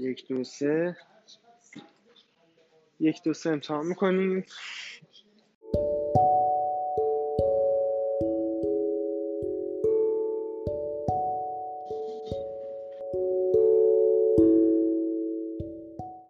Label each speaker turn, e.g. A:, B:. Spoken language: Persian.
A: یک دو سه. یک دو سه امتحان می‌کنیم.